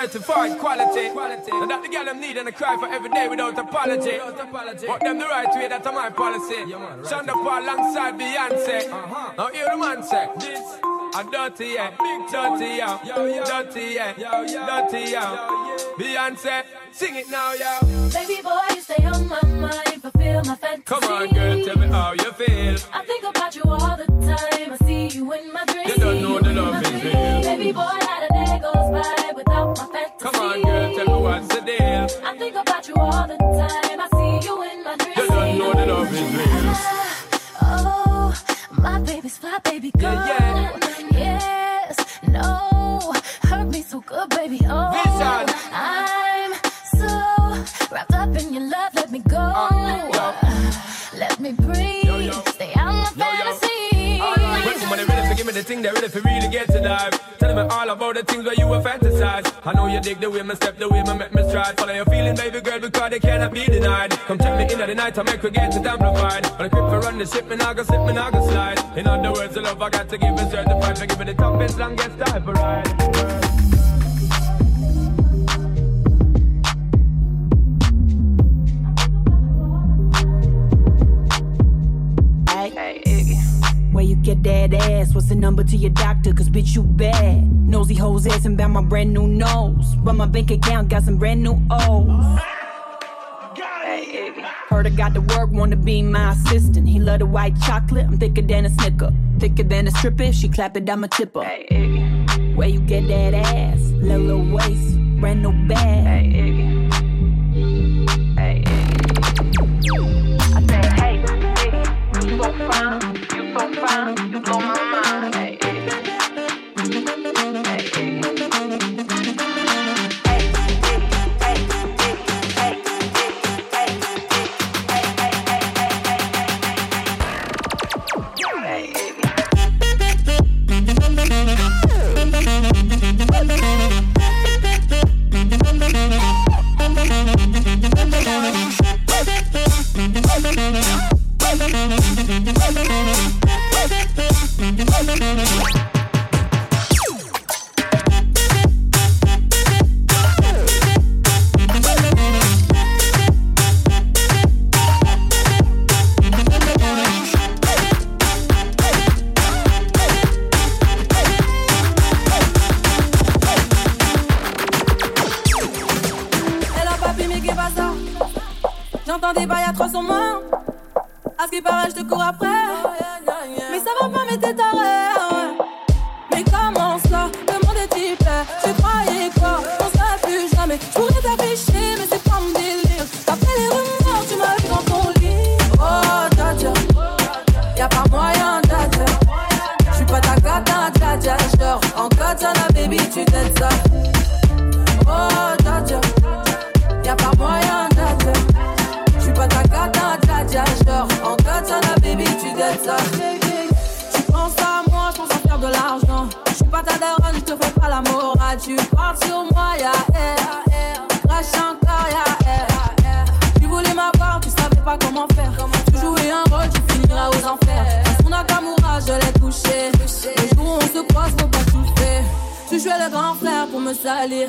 certified quality. And that the girl them need and I cry for every day without apology. But them the right way, that's my policy. Sean da Paul alongside Beyonce. Now hear the man say, this a dirty, yeah, big dirty, yeah, dirty, yeah, dirty, yeah. Beyonce, sing it now, yeah. Baby boy, you stay on my mind, fulfill my fantasy. Come on, girl, tell me how you feel. I think about you all the time. I see you in my dreams. You don't know the love is real. Baby boy, not a day goes by without my fantasy. Come on, girl, tell me what's the deal. I think about you all the time. I see you in my dreams. You don't know the love is real. Ah, oh, my baby's fly, baby girl. Yeah, Yes, give me the thing, they ready for really get to dive. Tell me all about the things where you were fantasize. I know you dig the way me step, the way me make me stride. Follow your feeling, baby girl, because they cannot be denied. Come check me in at the night, I make we get it amplified. When I grip for run the ship, me nah go slip, me nah go slide. In other words, the love I got to give is certified. For give it the toughest, longest time for ride. Where you get that ass? What's the number to your doctor? Cause bitch, you bad. Nosy hoes asking about my brand new nose. But my bank account got some brand new O's. Heard I got to work, wanna be my assistant. He love the white chocolate, I'm thicker than a snicker. Thicker than a stripper, she clap it, I'm a tipper. Where you get that ass? Little, little waist, brand new bag. J'entends des bails à 300 mains. À ce qui paraît, je te cours après. Tu parles sur moi, y'a air Crash encore, y'a air Tu voulais m'avoir, tu savais pas comment faire Tu jouais un rôle, tu finiras aux enfers Son Nakamura, je l'ai touché Le jour où on se croise, faut pas faire Tu jouais le grand frère pour me salir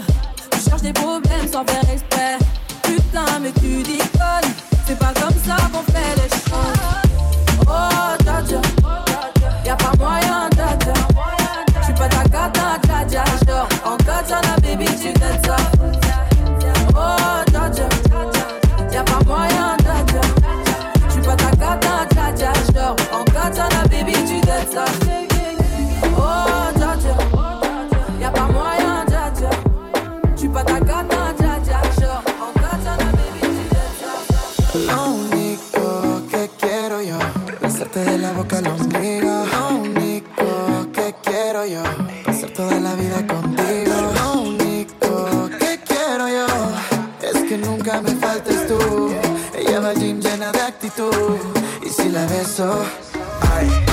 tu cherches des problèmes sans faire exprès. Putain, mais tu déconnes. C'est pas comme ça qu'on fait les choses. Oh, dja. Y'a pas moyen, dja. J'suis pas ta gata, dja. Montana, baby, tu gâtes ça. Oh, y'a pas moyen, Tu ta gata, Jaja, j'dors en baby, tu gâtes ça. Gym llena de actitud, y si la beso. Ay,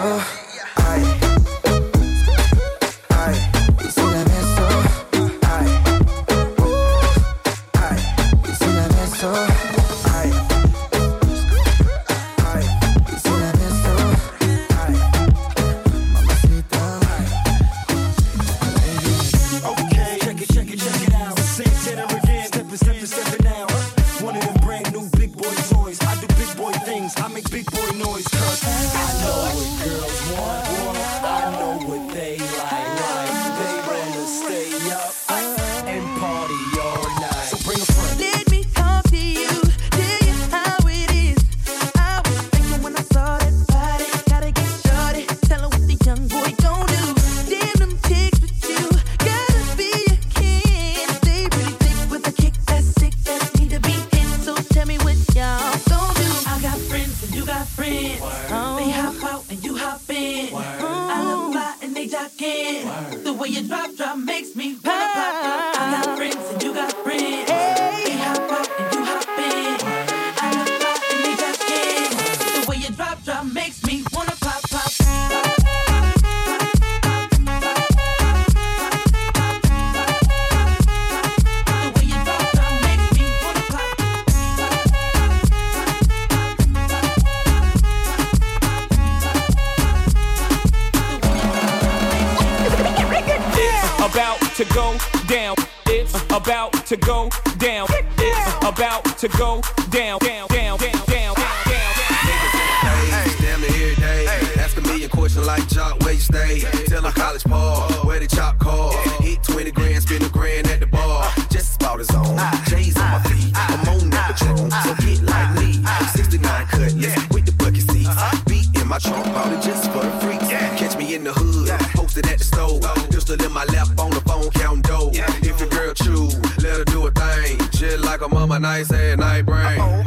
Uh. like Jock where you stay. Tell a college par where the chop car. Hit 20 grand, spend a grand at the bar. Just about his own. J's on my feet. I'm on that patrol, so get like me. 69 cutlass with the bucket seats. Beat in my trunk, bought it just for the freaks. Catch me in the hood, posted at the store, Pistol in my lap, on the phone, counting dough. If your girl chew, let her do a thing. Shit like a mama, nice and night brain.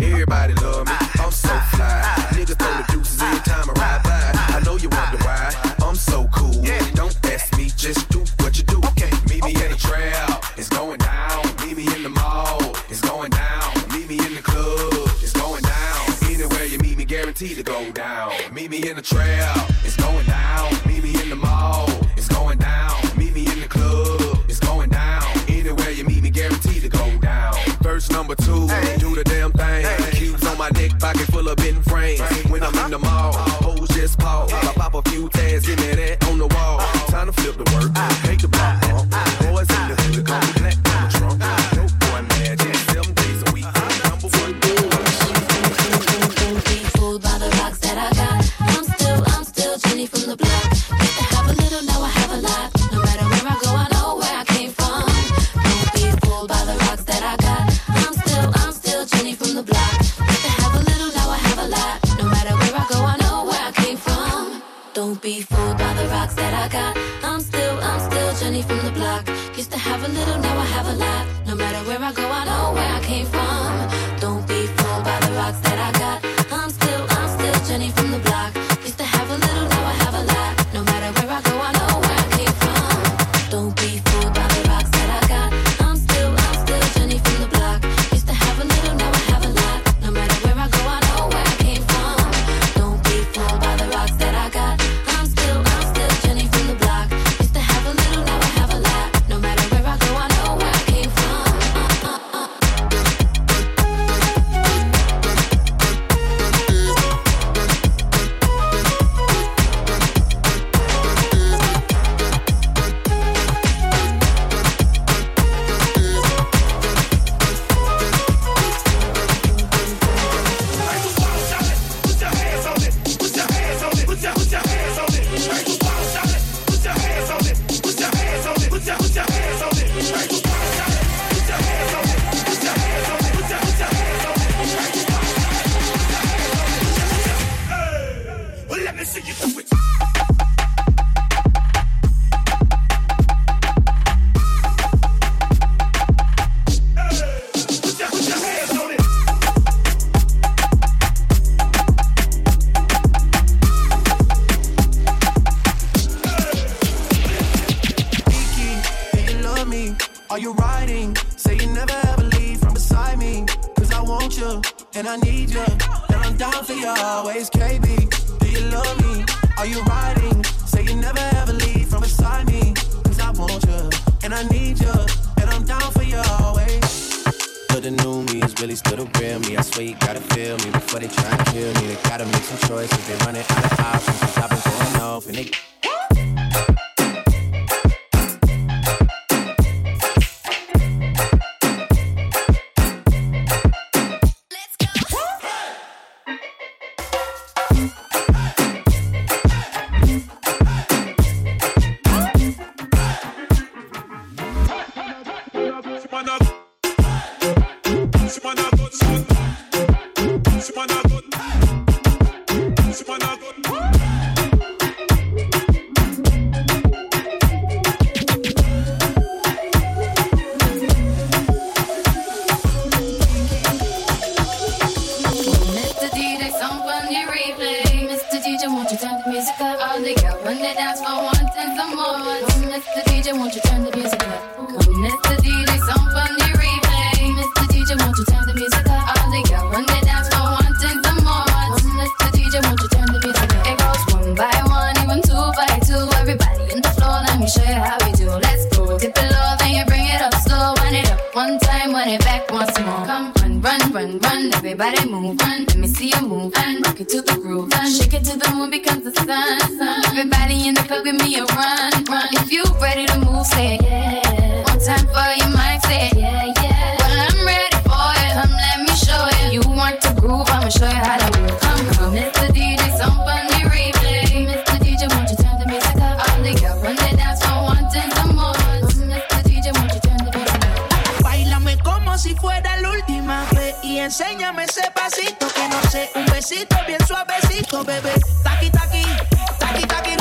secrets. money back once more. Come run, run, run, run. Everybody move, run. Let me see you move. And rock it to the groove. Run. Shake it to the moon becomes the sun. sun. Everybody in the club, give me a run, run. If you ready to move, say. Yeah. One time for your mindset. Yeah, yeah. Well, I'm ready for it. Come, let me show you. You want to groove? I'ma show you how to move. Come, come. enséñame ese pasito que no sé, un besito bien suavecito, bebé. Taqui, taqui, taqui, taqui.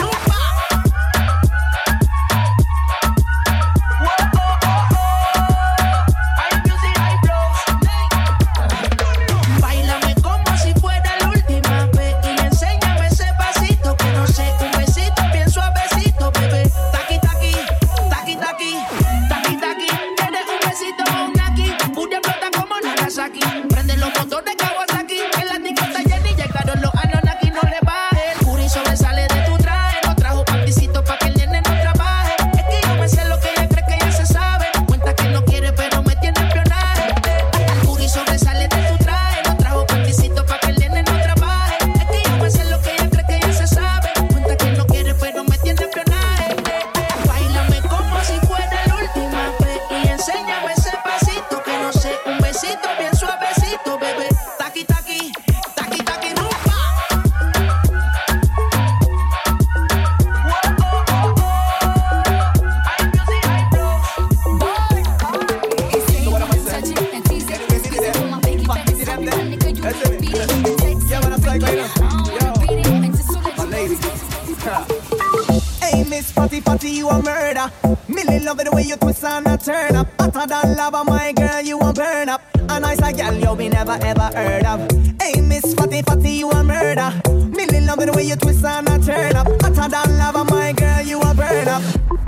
Hey, Miss Fatty Fatty, you a murder. Millie love it the way you twist and a turn up. Hotter than lava, my girl, you a burn up. A nice a gal you we never ever heard of. Hey, Miss Fatty Fatty, you a murder. Millie love it the way you twist and a turn up. Hotter than lava, my girl, you a burn up.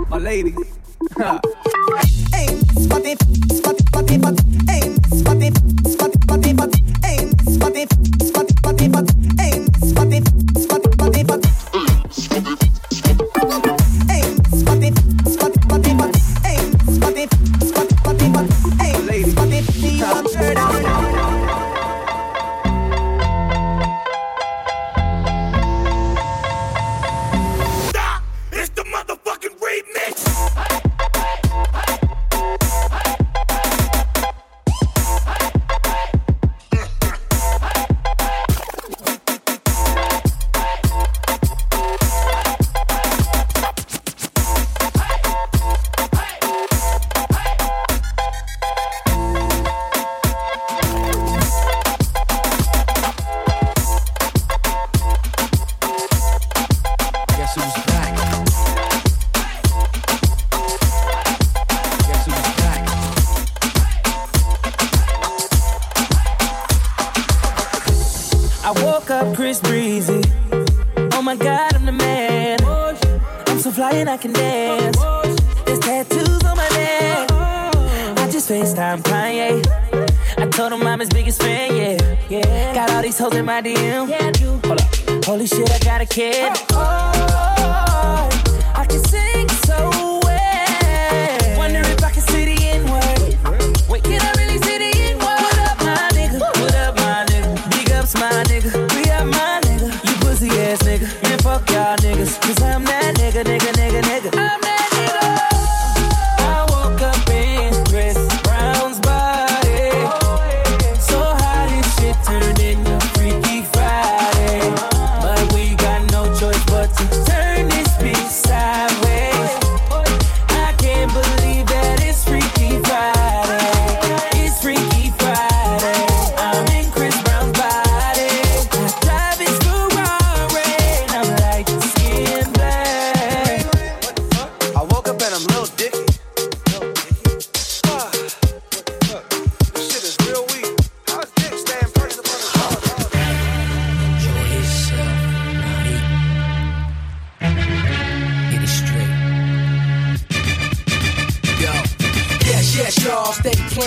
My lady. hey, Miss Fatty. In my DM. Yeah. Hold up. Holy shit, I got a kid. Oh, oh, I can sing so well. Wonder if I can see the N word. Wait, can I really see the N word? What up, my nigga? What up, my nigga? Big ups, my nigga. We up, my nigga. You pussy ass nigga. Man, fuck y'all niggas. Cause I'm that nigga, nigga, nigga.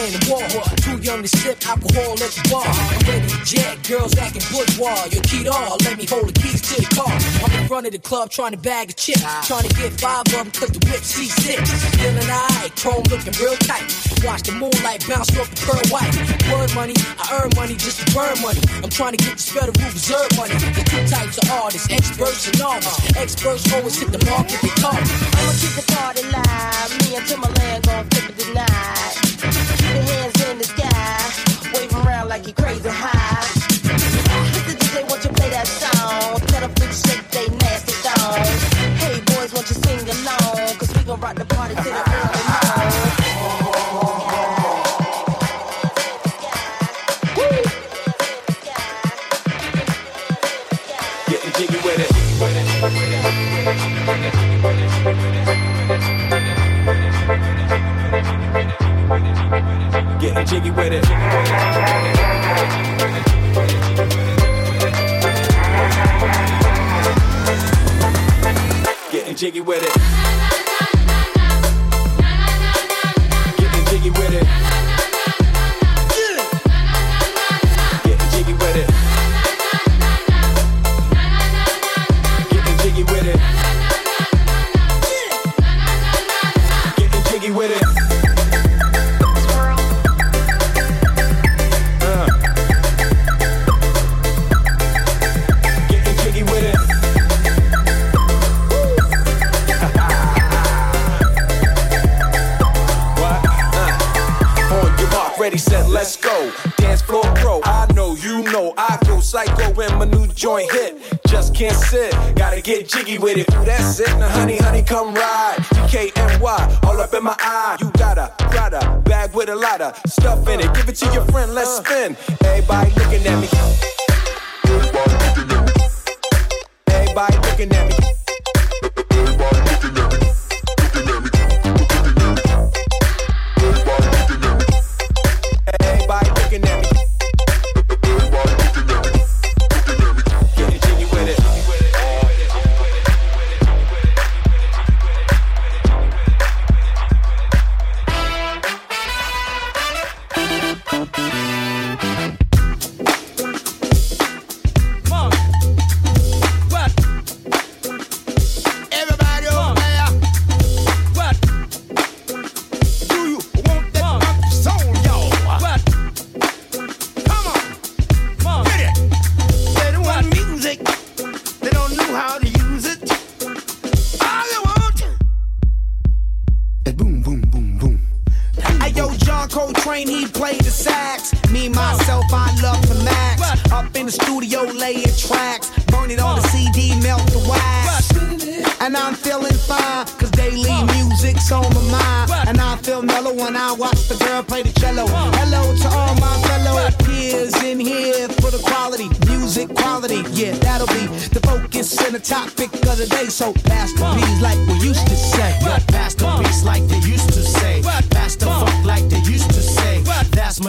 Front of the shit i pull up the bar jack girls i can pull bar you keep all let me hold the keys to the car i'm runnin the club trying to bag a chick. Trying to get five of them cause the whip C6. Feeling eye, chrome looking real tight. Watch the moonlight bounce off the pearl white. Word money, I earn money just to burn money. I'm trying to get this federal reserve money. The two types of artists, experts and novice. Experts always hit the market, they call I'ma keep the party live. Me and Timbaland gon' flip it tonight. Like you crazy high. Mr. DJ, won't you play that song? Tell shake they nasty thongs. Hey boys, won't you sing along? Cause we gon' rock the party the early jiggy with it. Jiggy with it. Joint hit. Just can't sit, gotta get jiggy with it. Ooh, that's it. Now, honey, honey, come ride. DKNY, all up in my eye. You got a Prada bag with a lot of stuff in it. Give it to your friend, let's uh. spin. Everybody looking at me. Everybody looking at me. Everybody Everybody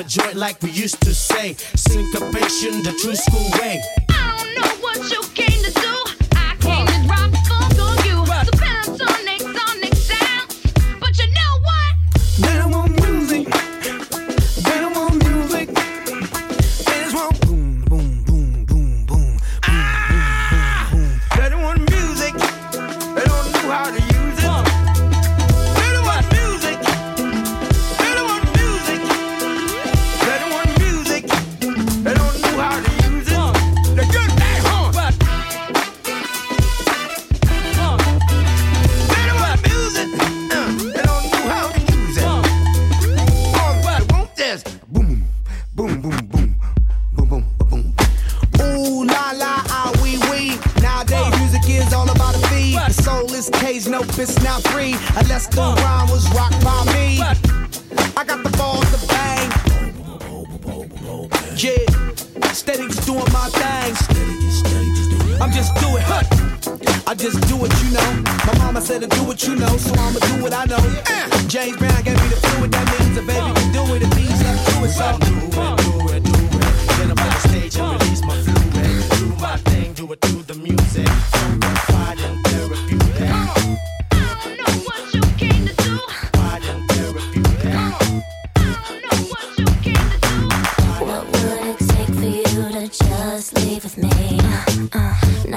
joint like we used to say. Syncopation, the true school way. This cage, nope, it's not free unless the rhyme was rocked by me. I got the balls to bang. Yeah, steady just doing my thing. I'm just doing, huh? I just do what you know. My mama said to do what you know, so I'ma do what I know. Uh, James Brown gave me the fluid, that means a baby can do it. It means I do it, so. Do it, do it, do it. Then I'm on the stage and release my fluid. Do my thing, do it through the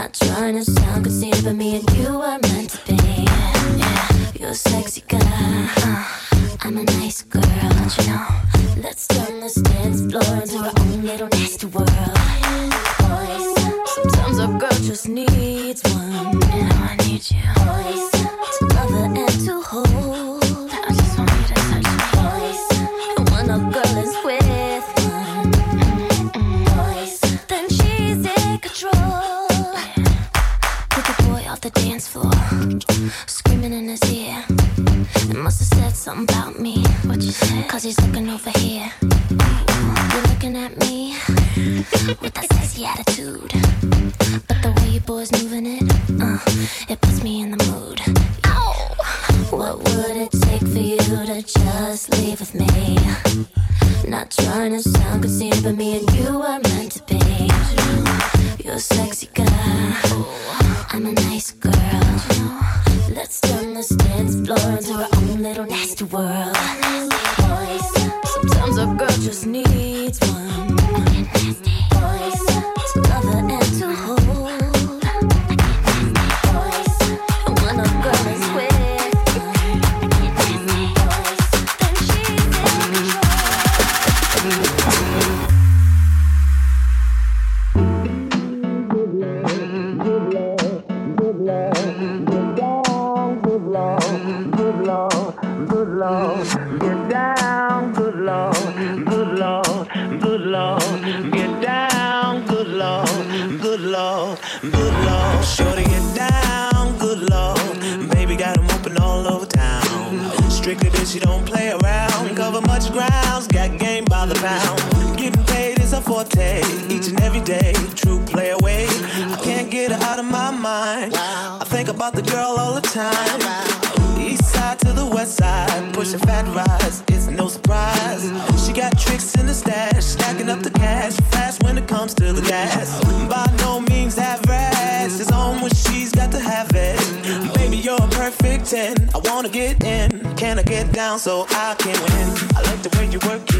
not trying to sound conceited, but me and you are meant to be. Yeah, you're a sexy guy. Uh, I'm a nice girl, don't you know? Let's turn this dance floor into our own little nasty world. Our own little nasty world. Her out of my mind. I think about the girl all the time. East side to the west side, pushing fat rides, it's no surprise. She got tricks in the stash, stacking up the cash, fast when it comes to the gas. By no means average, it's on when she's got to have it. Baby, you're a perfect 10. I wanna get in, can I get down so I can win? I like the way you work it,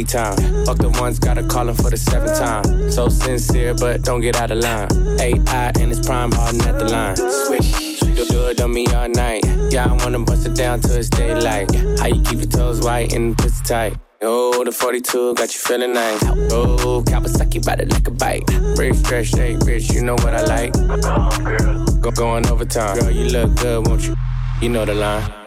40 time. Fuck the ones, gotta call him for the seventh time. So sincere, but don't get out of line. AI and its prime, hardin' at the line. Swish. You do it on me all night. Yeah, I wanna bust it down till it's daylight. How you keep your toes white and pussy tight? Oh, the 42 got you feeling nice. Oh, Kawasaki it like a bite. Rich, fresh, shake, rich, you know what I like. Go, going overtime. Girl, you look good, won't you? You know the line.